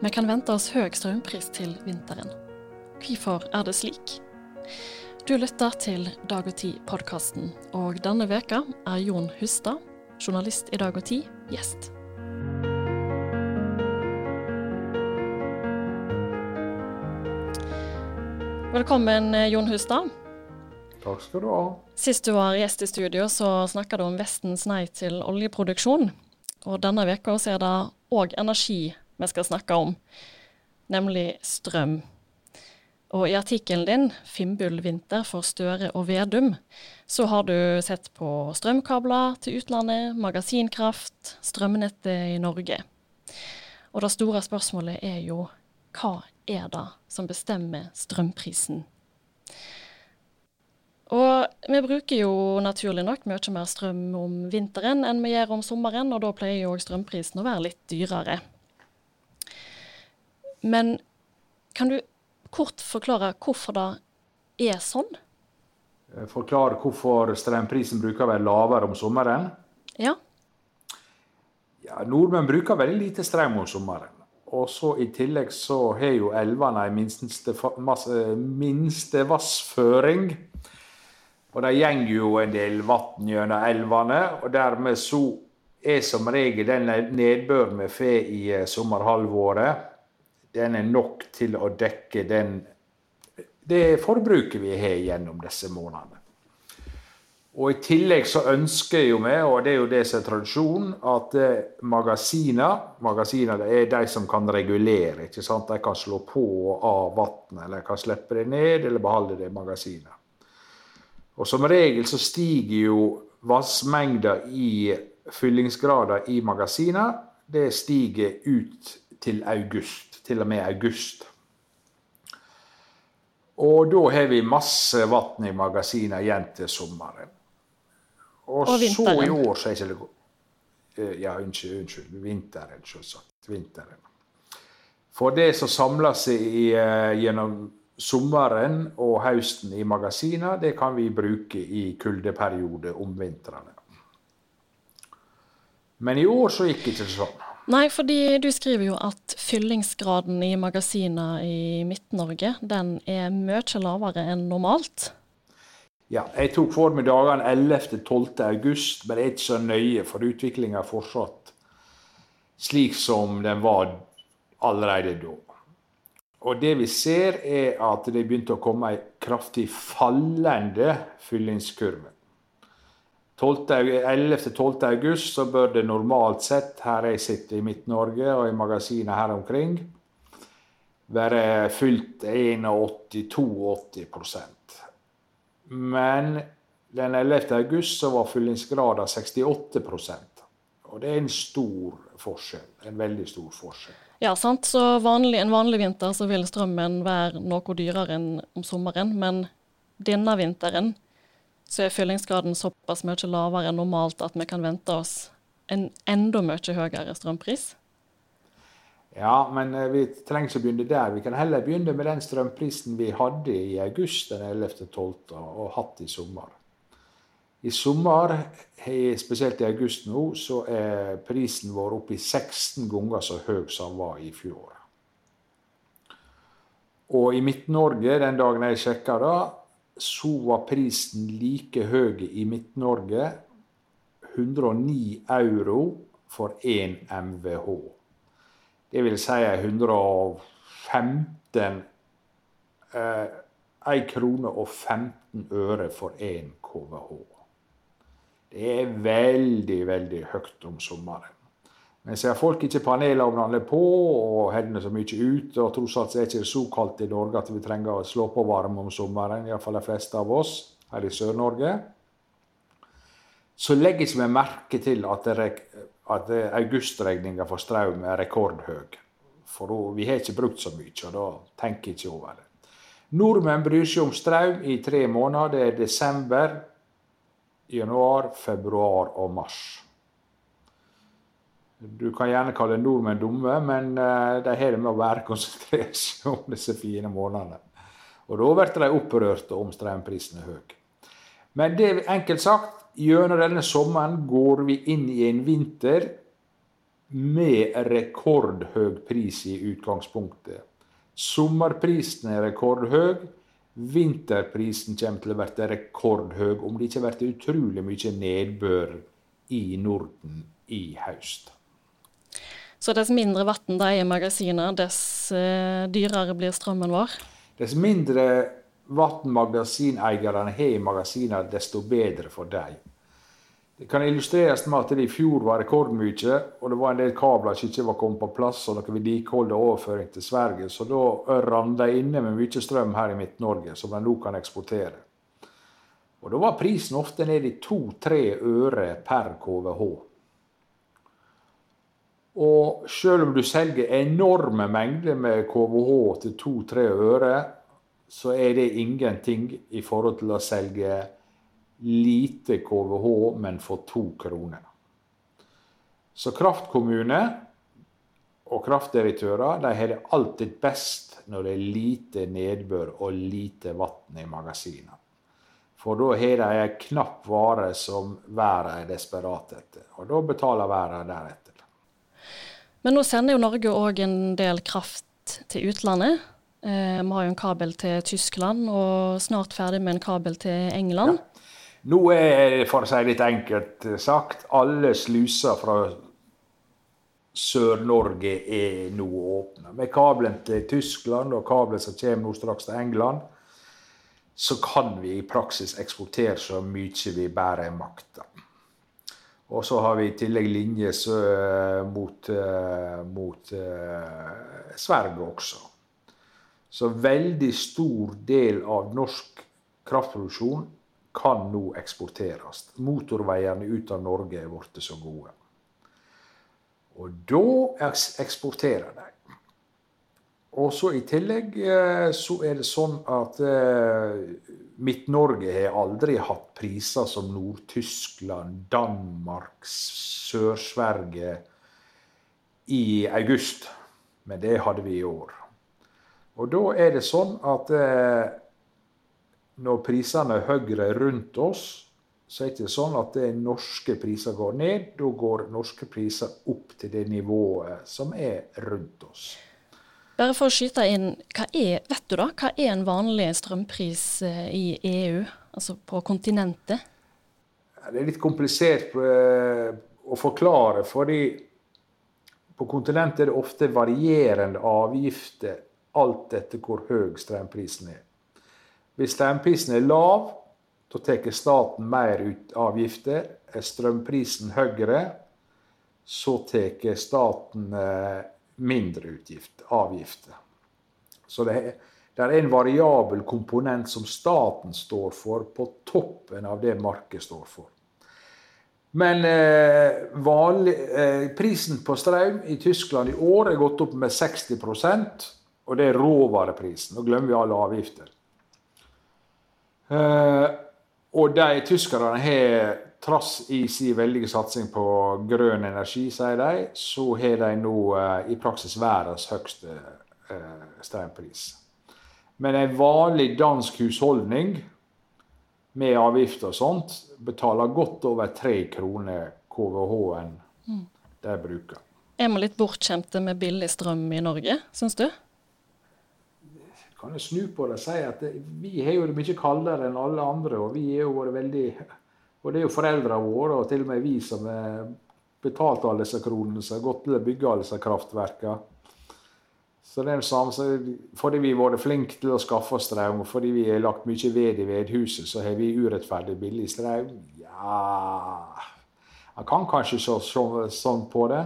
Vi kan vente oss høy strømpris til vinteren. Hvorfor er det slik? Du lytter til Dag og Tid-podkasten, og denne veka er Jon Hustad, journalist i Dag og Tid, gjest. Velkommen, Jon Hustad. Takk skal du ha. Sist du var gjest i studio, så snakka du om Vestens nei til oljeproduksjon. Og denne veka er det òg energi vi skal snakke om, nemlig strøm. Og i artikkelen din, 'Finnbull-vinter for Støre og Vedum', så har du sett på strømkabler til utlandet, magasinkraft, strømnettet i Norge. Og det store spørsmålet er jo hva er det som bestemmer strømprisen? Og vi bruker jo naturlig nok mye mer strøm om vinteren enn vi gjør om sommeren, og da pleier jo strømprisen å være litt dyrere. Men kan du kort forklare hvorfor det er sånn? Forklare hvorfor strømprisen bruker å være lavere om sommeren? Ja. ja nordmenn bruker veldig lite strøm om sommeren. Og så I tillegg så har jo elvene en minste, minste vassføring. Og det går jo en del vann gjennom elvene, og dermed så er som regel den nedbøren vi får i eh, sommerhalvåret, den er nok til å dekke den, det forbruket vi har gjennom disse månedene. Og I tillegg så ønsker jo vi, og det er jo det som er tradisjonen, at eh, magasiner Magasiner er de som kan regulere. ikke sant? De kan slå på og av vannet, eller kan slippe det ned eller beholde det i magasinet. Og Som regel så stiger jo vannmengda i fyllingsgrader i magasiner. Det stiger ut til august, til og med august. Og da har vi masse vann i magasinene igjen til sommeren. Og, og så i år så er det eh, Ja, unnskyld, unnskyld. Vinteren, selvsagt. Vinteren. For det som samler seg i, uh, gjennom sommeren og høsten i magasiner, det kan vi bruke i kuldeperioder om vintrene. Men i år så gikk det ikke sånn. Nei, fordi du skriver jo at fyllingsgraden i magasiner i Midt-Norge den er mye lavere enn normalt. Ja, jeg tok for meg dagene 11.-12. august, men det er ikke så nøye, for utviklinga er fortsatt slik som den var allerede da. Og det vi ser, er at det begynte å komme ei kraftig fallende fyllingskurve. 11.-12. august så bør det normalt sett, her jeg sitter i Midt-Norge og i magasinet her omkring, være fylt 81-82 men den 11. august så var fyllingsgraden 68% Og det er en stor forskjell. En veldig stor forskjell. Ja, sant. Så vanlig, en vanlig vinter så vil strømmen være noe dyrere enn om sommeren. Men denne vinteren så er fyllingsgraden såpass mye lavere enn normalt at vi kan vente oss en enda mye høyere strømpris. Ja, men eh, vi trenger ikke begynne der. Vi kan heller begynne med den strømprisen vi hadde i august den 11.12. og hatt i sommer. I sommer, spesielt i august nå, så er prisen vår oppe i 16 ganger så høy som den var i fjor. Og i Midt-Norge, den dagen jeg sjekka det, så var prisen like høy i Midt-Norge. 109 euro for 1 MVH. Det vil si 115 eh, 1 krone og 15 øre for 1 KVH. Det er veldig, veldig høyt om sommeren. Men siden folk ikke panelovnene på og hendene så mye ute, og tross alt er det ikke så kaldt i Norge at vi trenger å slå på varme om sommeren, iallfall de fleste av oss her i Sør-Norge, så legger ikke vi merke til at det at augustregninga for strøm er rekordhøy. For vi har ikke brukt så mye, og da tenker jeg ikke over det. Nordmenn bryr seg om strøm i tre måneder. Det er desember, januar, februar og mars. Du kan gjerne kalle nordmenn dumme, men eh, de har det med å være konsentrert om disse fine månedene. Og da blir de opprørte om strømprisen er høy. Men det enkelt sagt, Gjennom denne sommeren går vi inn i en vinter med rekordhøy pris i utgangspunktet. Sommerprisen er rekordhøy. Vinterprisen kommer til å bli rekordhøy om det ikke blir utrolig mye nedbør i Norden i høst. Så dess mindre vann det er i magasinet, dess eh, dyrere blir strømmen vår? Dess mindre vann magasineierne har i magasinene, desto bedre for dem. Det kan illustreres med at det i fjor var rekordmye, og det var en del kabler som ikke var kommet på plass, og noe vedlikehold og overføring til Sverige. Så da rant de inne med mye strøm her i Midt-Norge, som de nå kan eksportere. Og da var prisen ofte ned i to-tre øre per KVH. Og selv om du selger enorme mengder med KVH til to-tre øre, så er det ingenting i forhold til å selge lite KVH, men for to kroner. Så kraftkommune og kraftdirektører de har det alltid best når det er lite nedbør og lite vann i magasinene. For da har de en knapp vare som verden er desperat etter. Og da betaler verden deretter. Men nå sender jo Norge òg en del kraft til utlandet. Eh, vi har jo en kabel til Tyskland og snart ferdig med en kabel til England. Ja. Nå er, for å si litt enkelt sagt, alle sluser fra Sør-Norge er nå åpne. Med kabelen til Tyskland og kabelen som kommer nå straks til England, så kan vi i praksis eksportere så mye vi bare makter. Og så har vi i tillegg linje mot, eh, mot uh, Sverige også. Så veldig stor del av norsk kraftproduksjon kan nå eksporteres. Motorveiene ut av Norge er blitt så gode. Og da eksporterer de. Og så I tillegg eh, så er det sånn at eh, Midt-Norge har aldri hatt priser som Nord-Tyskland, Danmark, Sør-Sverige i august. Men det hadde vi i år. Og da er det sånn at eh, når prisene er høyere rundt oss, så er det ikke sånn at det norske priser går ned. Da går norske priser opp til det nivået som er rundt oss. Bare for å skyte inn, er, vet du da, hva er en vanlig strømpris eh, i EU, altså på kontinentet? Det er litt komplisert eh, å forklare, fordi på kontinentet er det ofte varierende avgifter alt etter hvor høy strømprisen er. Hvis strømprisen er lav, da tar staten mer ut avgifter. Er strømprisen høyere, så tar staten eh, mindre utgift, avgifter. Så det er, det er en variabel komponent som staten står for, på toppen av det markedet står for. Men eh, vanlig, eh, prisen på strøm i Tyskland i år er gått opp med 60% og det er råvareprisen. Nå glemmer vi alle avgifter. Eh, og de tyskerne har, trass i sin veldige satsing på grønn energi, sier de, så har de nå eh, i praksis verdens høyeste eh, strømpris. Men en vanlig dansk husholdning med avgifter og sånt betaler godt over tre kroner KVH-en mm. de bruker. Er vi litt bortskjemte med billig strøm i Norge, syns du? kan jeg snu på det og si at vi har jo det mye kaldere enn alle andre. Og vi er jo vært veldig Og det er jo foreldrene våre, og til og med vi som har betalt alle disse kronene, som har gått til å bygge alle disse kraftverkene. Så det er det samme, Fordi vi har vært flinke til å skaffe strøm, og fordi vi har lagt mye ved i vedhuset, så har vi urettferdig billig strøm. Ja Man kan kanskje se sånn på det.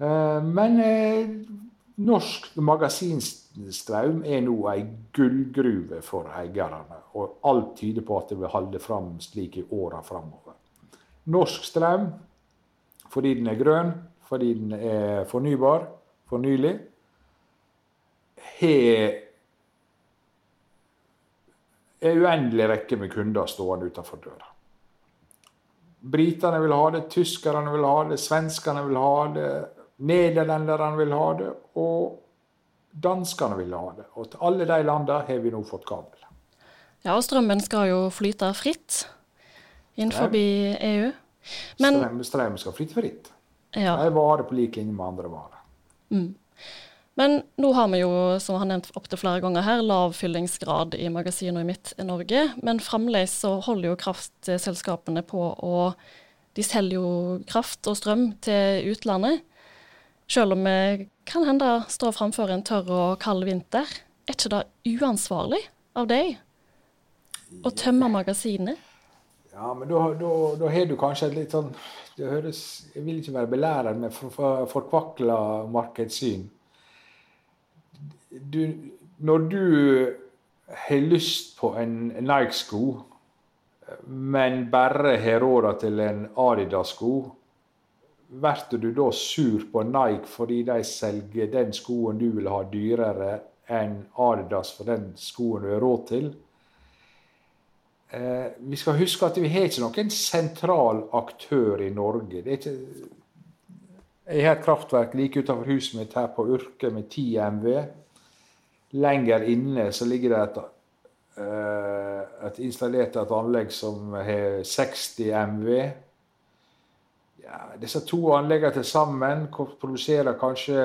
Eh, men eh, norsk magasinstrøm Strøm er nå ei gullgruve for eierne, og alt tyder på at det vil holde fram slik i åra framover. Norsk strøm, fordi den er grønn, fordi den er fornybar, fornylig, har en uendelig rekke med kunder stående utenfor døra. Britene vil ha det, tyskerne vil ha det, svenskene vil ha det, nederlenderne vil ha det. og Danskene ville ha det. Og til alle de landene har vi nå fått kabel. Ja, og strømmen skal jo flyte fritt innenfor EU. Men, strøm, strøm skal flyte fritt. Ja. Det er vare på lik linje med andre varer. Mm. Men nå har vi jo, som har nevnt opptil flere ganger her, lav fyllingsgrad i magasinene i Midt-Norge. Men fremdeles så holder jo kraftselskapene på å De selger jo kraft og strøm til utlandet. Selv om vi kan hende står framfor en tørr og kald vinter. Er ikke det uansvarlig av deg å tømme magasinet? Ja, men da, har du kanskje et litt sånn det høres, Jeg vil ikke være belærer med for, for, markedssyn. Du, når du har lyst på en Nike-sko, men bare har råd til en Adidas-sko, blir du da sur på Nike fordi de selger den skoen du vil ha dyrere enn Adidas for den skoen du har råd til? Eh, vi skal huske at vi har ikke noen sentral aktør i Norge. Ikke, jeg har et kraftverk like utenfor huset mitt her på Urke med 10 MV. Lenger inne så ligger det et, eh, et installert et anlegg som har 60 MV. Disse to anleggene til sammen produserer kanskje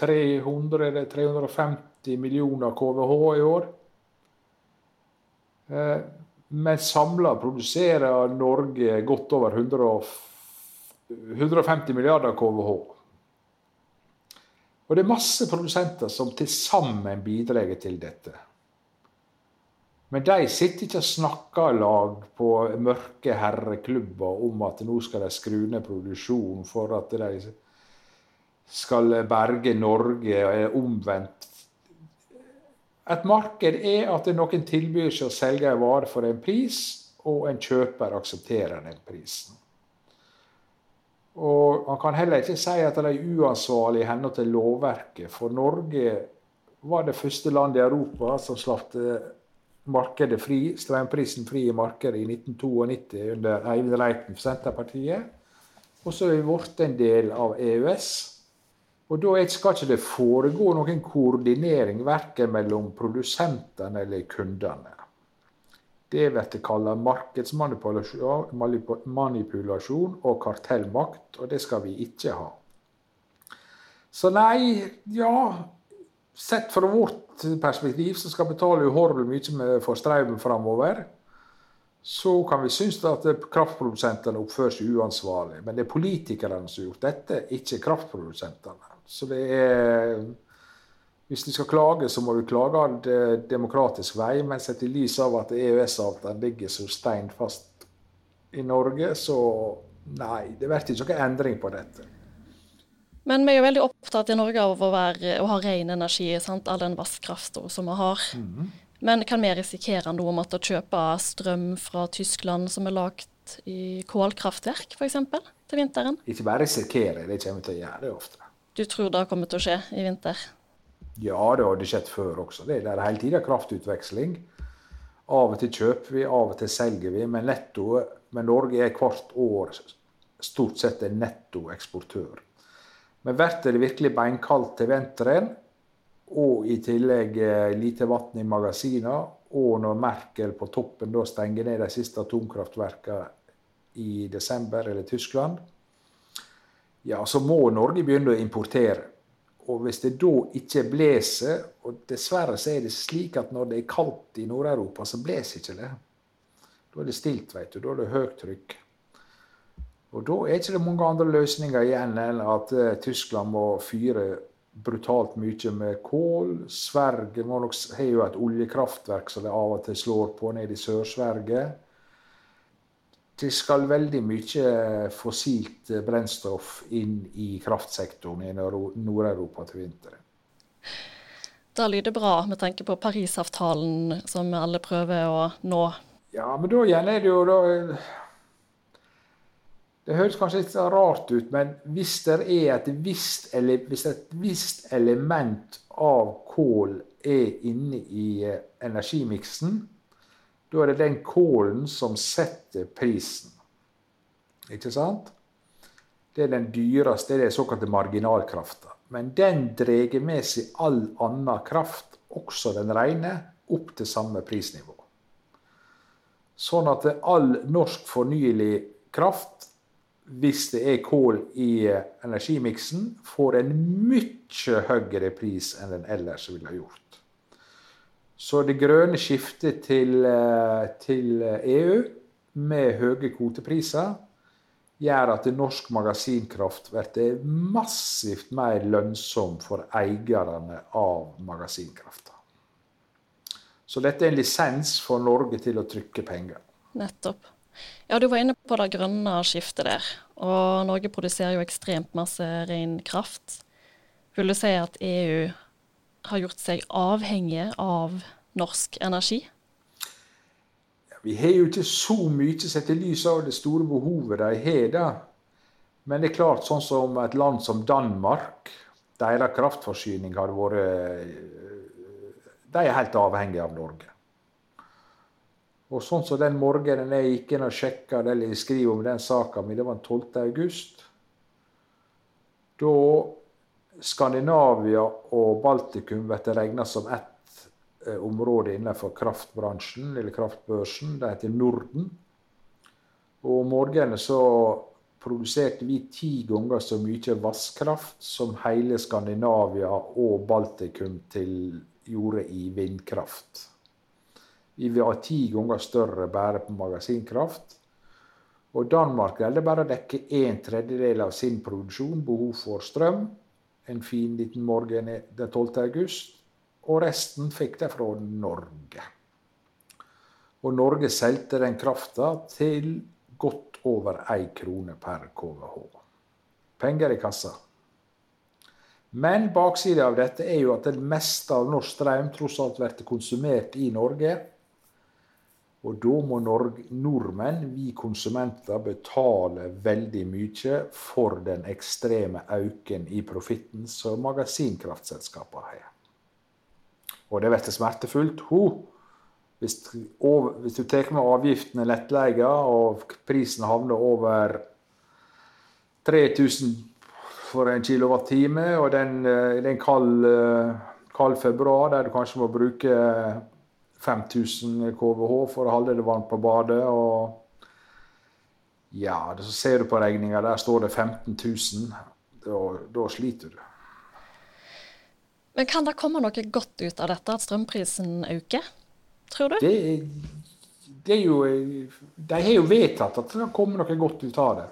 300-350 millioner KVH i år. Eh, men samla produserer Norge godt over 150 milliarder KVH. Og det er masse produsenter som til sammen bidrar til dette. Men de sitter ikke og snakker lag på mørke herreklubber om at nå skal de skru ned produksjonen for at de skal berge Norge, og omvendt et marked er at noen tilbyr seg å selge en vare for en pris, og en kjøper aksepterer den prisen. Og Man kan heller ikke si at det er uansvarlig i henhold til lovverket, for Norge var det første landet i Europa som slapp markedet fri, strømprisen fri i markedet i 1992 under Eivind Reiten for Senterpartiet. Og så er vi blitt en del av EØS. Og Da skal ikke det foregå noen koordinering verken mellom produsentene eller kundene. Det blir kalt markedsmanipulasjon og kartellmakt, og det skal vi ikke ha. Så nei, ja Sett fra vårt perspektiv, som skal betale uhorvelig mye for strømmen framover, så kan vi synes at kraftprodusentene oppfører seg uansvarlig. Men det er politikerne som har gjort dette, ikke kraftprodusentene. Så det er Hvis de skal klage, så må vi klage det demokratisk vei. Men sett i lys av at EØS-avtalen ligger så stein fast i Norge, så nei, det blir ikke noen endring på dette. Men vi er jo veldig opptatt i Norge av å, være, å ha ren energi, sant? all den vannkrafta som vi har. Mm. Men kan vi risikere noe om å kjøpe strøm fra Tyskland som er lagd i kålkraftverk, f.eks., til vinteren? Ikke bare risikere, det kommer til å gjøre det ofte. Du tror det kommer til å skje i vinter? Ja, det har det skjedd før også. Det er hele tida kraftutveksling. Av og til kjøper vi, av og til selger vi. Men, netto, men Norge er hvert år stort sett en nettoeksportør. Men blir det virkelig beinkaldt til vinteren, og i tillegg eh, lite vann i magasinene, og når Merkel på toppen da stenger ned de siste atomkraftverkene i desember, eller Tyskland, ja, så må Norge begynne å importere. Og hvis det da ikke blåser Og dessverre så er det slik at når det er kaldt i Nord-Europa, så blåser ikke det. Da er det stilt, vet du. Da er det høyt trykk. Og da er ikke det mange andre løsninger igjen enn at uh, Tyskland må fyre brutalt mye med kål. Sverige har jo et oljekraftverk som de av og til slår på ned i Sør-Sverige det skal veldig mye fossilt brennstoff inn i kraftsektoren i Nord-Europa til vinteren. Det lyder bra med tanke på Parisavtalen som alle prøver å nå. Ja, men da igjen er det jo da Det høres kanskje litt rart ut, men hvis det er et visst, hvis et visst element av kål er inne i eh, energimiksen, da er det den kålen som setter prisen. Ikke sant? Det er den dyreste, det er den såkalte marginalkrafta. Men den drar med seg all annen kraft, også den rene, opp til samme prisnivå. Sånn at all norsk fornyelig kraft hvis det er kål i eh, energimiksen, får en mye høyere pris enn den ellers ville ha gjort. Så det grønne skiftet til, eh, til EU med høye kvotepriser gjør at norsk magasinkraft blir massivt mer lønnsom for eierne av magasinkrafta. Så dette er en lisens for Norge til å trykke penger. Nettopp. Ja, Du var inne på det grønne skiftet der. Og Norge produserer jo ekstremt masse ren kraft. Vil du si at EU har gjort seg avhengig av norsk energi? Ja, vi har jo ikke så mye sett i lys av det store behovet de har. da. Men det er klart, sånn som et land som Danmark, deres kraftforsyning har vært De er helt avhengige av Norge. Og sånn som den morgenen jeg gikk inn og sjekka eller skriver om den saka mi, det var den 12. august. Da Skandinavia og Baltikum blir regna som ett eh, område innenfor kraftbransjen, eller kraftbørsen. Det heter Norden. Og om morgenen så produserte vi ti ganger så mye vasskraft som hele Skandinavia og Baltikum til, gjorde i vindkraft. Vi vil ha ti ganger større bare på magasinkraft. Og Danmark greide bare å dekke en tredjedel av sin produksjon, behov for strøm, en fin liten morgen den 12. august. Og resten fikk de fra Norge. Og Norge solgte den krafta til godt over én krone per KVH. Penger i kassa. Men baksida av dette er jo at det meste av norsk strøm tross alt blir konsumert i Norge. Og da må nordmenn, vi konsumenter, betale veldig mye for den ekstreme økningen i profitten som magasinkraftselskapene har. Og det blir smertefullt. Ho, hvis, du tar med avgiftene lettleie, og prisen havner over 3000 for en kilowattime, og den, eh, en kald, eh, kald februar der du kanskje må bruke 5000 KVH for å holde det varmt på badet. og ja, så ser du på regninga, der står det 15 000. Da, da, sliter du. Men kan det komme noe godt ut av dette, at strømprisen øker? Tror du? Det, det er jo, de har jo vedtatt at det kan komme noe godt ut av det.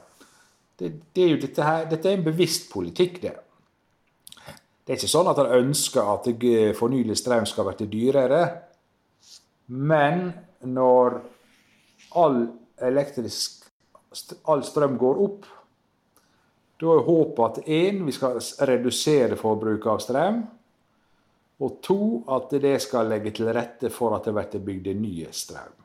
det, det er jo dette, her, dette er en bevisst politikk, det. Det er ikke sånn at de ønsker at fornyelig strøm skal bli dyrere. Men når all elektrisk all strøm går opp, da er håpet at én, vi skal redusere forbruket av strøm. Og to, at det skal legge til rette for at det blir bygd nye strøm.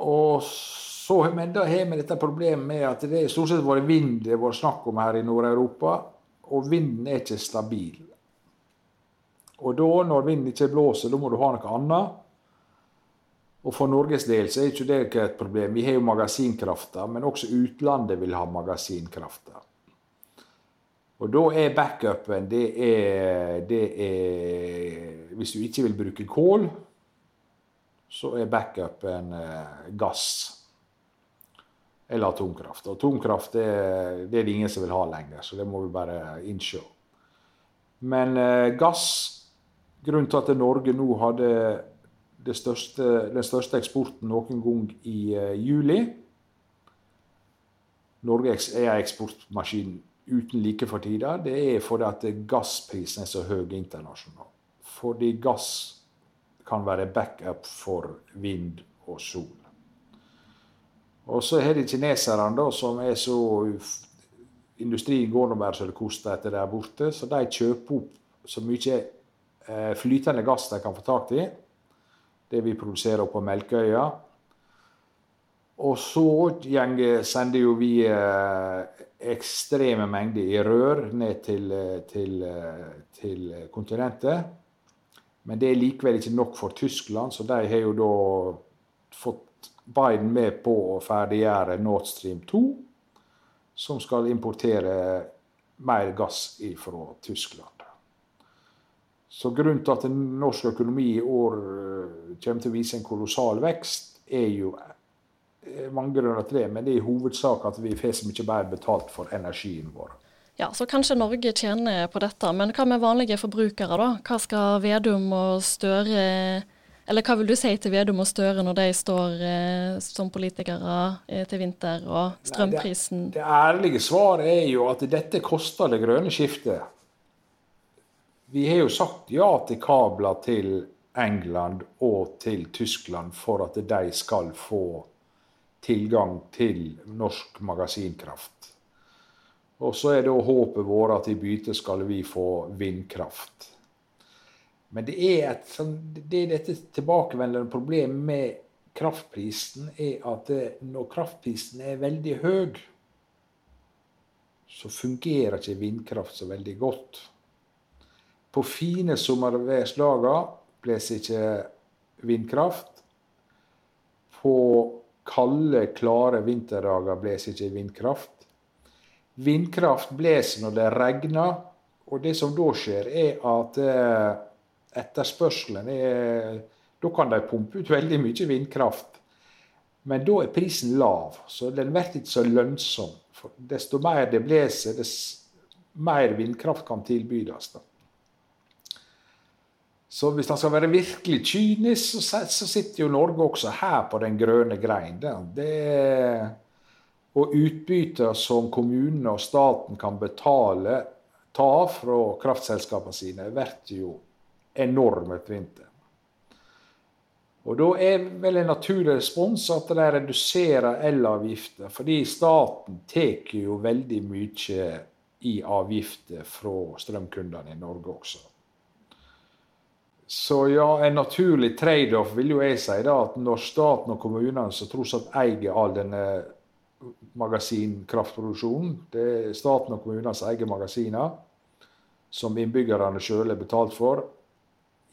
Og så, men da har vi dette problemet med at det er stort sett vært vind det har vært snakk om her i Nord-Europa. Og vinden er ikke stabil. Og da, når vinden ikke blåser, da må du ha noe annet. Og for Norges del så er ikke det ikke et problem. Vi har jo magasinkrafta, men også utlandet vil ha magasinkrafta. Og da er backupen det er, det er Hvis du ikke vil bruke kål, så er backupen eh, gass. Eller atomkraft. Atomkraft det, det er det ingen som vil ha lenger, så det må vi bare innse. Men eh, gass Grunnen til at Norge nå hadde største, den største eksporten noen gang i uh, juli Norge er en eksportmaskin uten like for tida. Det er fordi at gassprisen er så høy internasjonalt. Fordi gass kan være backup for vind og sol. Og så har de kineserne, da, som er så Industrien går nå bare så det koster etter der borte, så de kjøper opp så mye flytende gass de kan få tak i. Det vi produserer på Melkøya. Og så sender jo vi eh, ekstreme mengder i rør ned til, eh, til, til, kontinentet. Men det er likevel ikke nok for Tyskland, så de har jo da fått Biden med på å ferdiggjøre Nord Stream 2, som skal importere mer gass fra Tyskland. Så grunnen til at norsk økonomi i år eh, kommer til å vise en kolossal vekst, er jo er mange grunner til det, men det er i hovedsak at vi får så mye bedre betalt for energien vår. Ja, Så kanskje Norge tjener på dette, men hva med vanlige forbrukere, da? Hva skal Vedum og Støre Eller hva vil du si til Vedum og Støre når de står eh, som politikere eh, til vinter, og strømprisen Nei, det, det ærlige svaret er jo at dette koster det grønne skiftet. Vi har jo sagt ja til kabler til England og til Tyskland for at de skal få tilgang til norsk magasinkraft. Og så er da håpet vårt at i bytte skal vi få vindkraft. Men det er, et, sånn, det er dette tilbakevendende problemet med kraftprisen, er at det, når kraftprisen er veldig høy, så fungerer ikke vindkraft så veldig godt. På fine sommerværsdager blåser ikke vindkraft. På kalde, klare vinterdager blåser ikke vindkraft. Vindkraft blåser når det regner, og det som da skjer, er at eh, etterspørselen er Da kan de pumpe ut veldig mye vindkraft. Men da er prisen lav, så den blir ikke så lønnsom. For desto mer det blåser, desto mer vindkraft kan tilbydes. Så hvis han skal være virkelig kynisk, så sitter jo Norge også her på den grønne grein. Det og utbytter som kommunene og staten kan betale, ta fra kraftselskapene sine, blir jo enorme et vinteren. Og Da er vel en naturlig respons at de reduserer elavgifter, fordi staten tar jo veldig mye i avgifter fra strømkundene i Norge også. Så ja, en naturlig trade-off vil jo jeg si da, at når staten og kommunene som tross alt eier all denne magasinkraftproduksjonen, Det er staten og kommunenes egne magasiner, som innbyggerne sjøl er betalt for.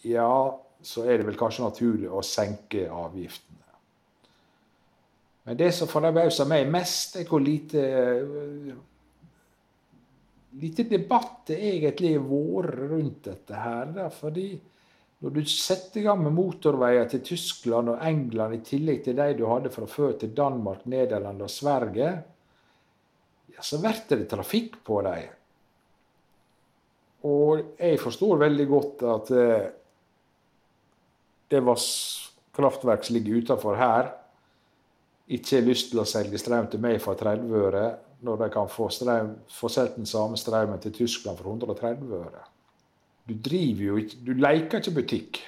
Ja, så er det vel kanskje naturlig å senke avgiftene. Men det som forbauser meg mest, er hvor lite lite debatt det egentlig har vært rundt dette her. Da, fordi når du setter i gang med motorveier til Tyskland og England i tillegg til de du hadde fra før til Danmark, Nederland og Sverige, ja, så blir det trafikk på dem. Og jeg forstår veldig godt at det var kraftverk som ligger utenfor her, ikke har lyst til å selge strøm til meg for 30 øre, når de kan få, strøm, få solgt den samme strømmen til Tyskland for 130 øre. Du driver jo ikke Du leker ikke butikk.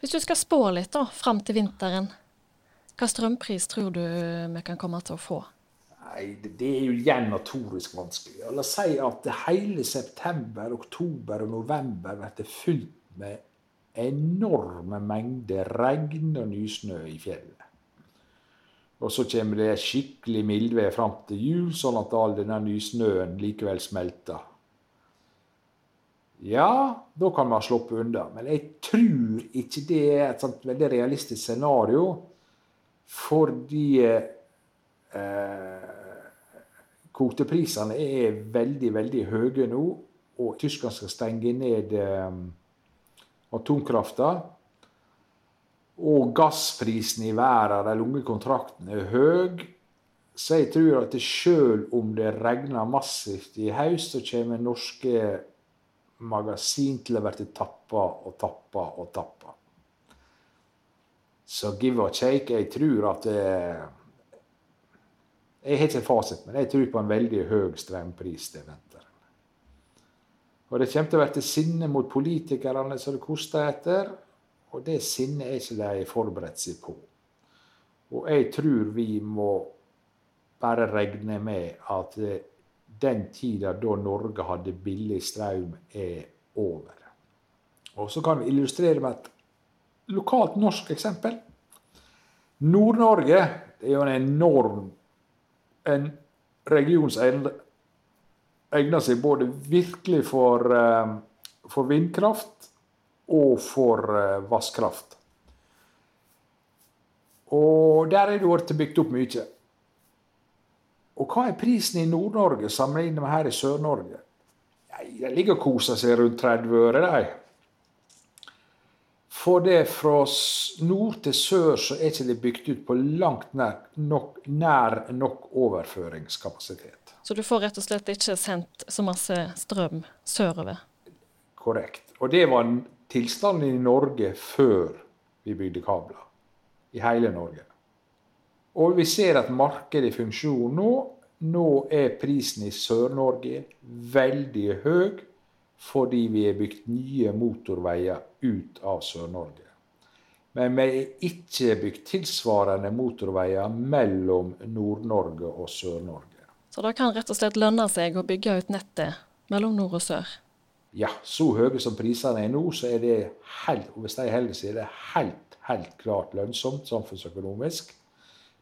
Hvis du skal spå litt da, fram til vinteren, hva strømpris tror du vi kan komme til å få? Nei, Det er jo igjen notorisk vanskelig. La oss si at hele september, oktober og november blir fylt med enorme mengder regn og nysnø i fjellet. Og så kommer det skikkelig mildvær fram til jul, sånn at all denne nysnøen likevel smelter. Ja, da kan man sluppe unna. Men jeg tror ikke det er et sånt veldig realistisk scenario. Fordi eh, kvoteprisene er veldig, veldig høye nå. Og Tyskland skal stenge ned eh, atomkrafta. Og gassprisen i verden, de lange kontraktene, er høy. Så jeg tror at selv om det regner massivt i høst, så kommer norske magasin til å bli tappa og tappa og tappa. Så give or take Jeg tror at det, Jeg har ikke fasit, men jeg tror på en veldig høy strømpris til vinteren. Og det kommer til å bli sinne mot politikerne som det koster etter. Og det sinnet er ikke de forberedt seg på. Og jeg tror vi må bare regne med at det den tida da Norge hadde billig strøm, er over. Og Så kan vi illustrere med et lokalt norsk eksempel. Nord-Norge er jo en enorm en region som egner seg både virkelig for, eh, for vindkraft og for vannkraft. vasskraft. Og der er det blitt bygd opp mye. Og hva er prisen i Nord-Norge sammenlignet med her i Sør-Norge? De ligger og koser seg rundt 30 øre, de. For det fra nord til sør så er ikke det bygd ut på langt nær nok, nær nok overføringskapasitet. Så du får rett og slett ikke sendt så masse strøm sørover? Korrekt. Og det var tilstanden i Norge før vi bygde kabler. I hele Norge. Og vi ser at markedet i funksjon nå. Nå er prisen i Sør-Norge veldig høy fordi vi har bygd nye motorveier ut av Sør-Norge. Men vi har ikke bygd tilsvarende motorveier mellom Nord-Norge og Sør-Norge. Så det kan rett og slett lønne seg å bygge ut nettet mellom nord og sør? Ja, så høye som prisene er nå, så er det helt, hvis de holder seg, er det helt, helt klart lønnsomt samfunnsøkonomisk.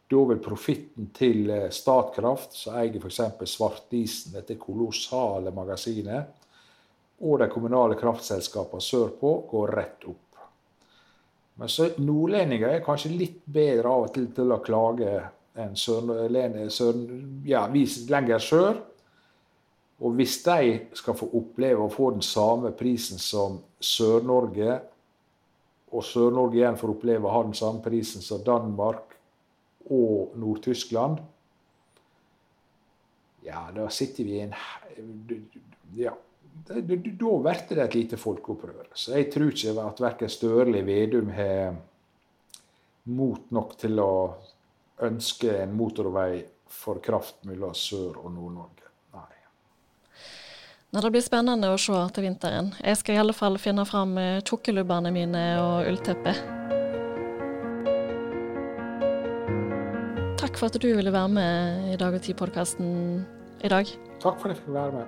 Da vil profitten til eh, Statkraft, som eier f.eks. Svartisen, dette kolossale magasinet, og de kommunale kraftselskapene sørpå, gå rett opp. Men så nordlendinger er kanskje litt bedre av og til til å klage enn sørlendinger sør, ja, lenger sør. Og hvis de skal få oppleve å få den samme prisen som Sør-Norge, og Sør-Norge igjen får oppleve å ha den samme prisen som Danmark og Nord-Tyskland, ja, da sitter vi i en Ja. Da blir det et lite folkeopprør. Så jeg tror ikke at verken Støre eller Vedum har mot nok til å ønske en motorvei for kraft mellom Sør- og Nord-Norge. Nei. Det blir spennende å se til vinteren. Jeg skal i alle fall finne fram tjukkelubbene mine og ullteppet. Takk for at du ville være med i Dag og Tid-podkasten i dag. Takk for at jeg fikk være med.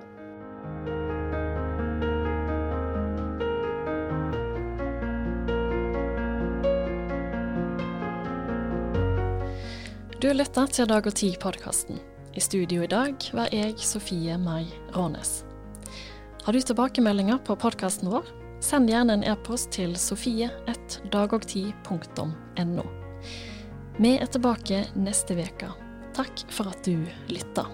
Du lytter til Dag og Tid-podkasten. I studio i dag var jeg, Sofie Mai Rånes. Har du tilbakemeldinger på podkasten vår? Send gjerne en e-post til sofie1dagogti.no. Vi er tilbake neste uke. Takk for at du lytta.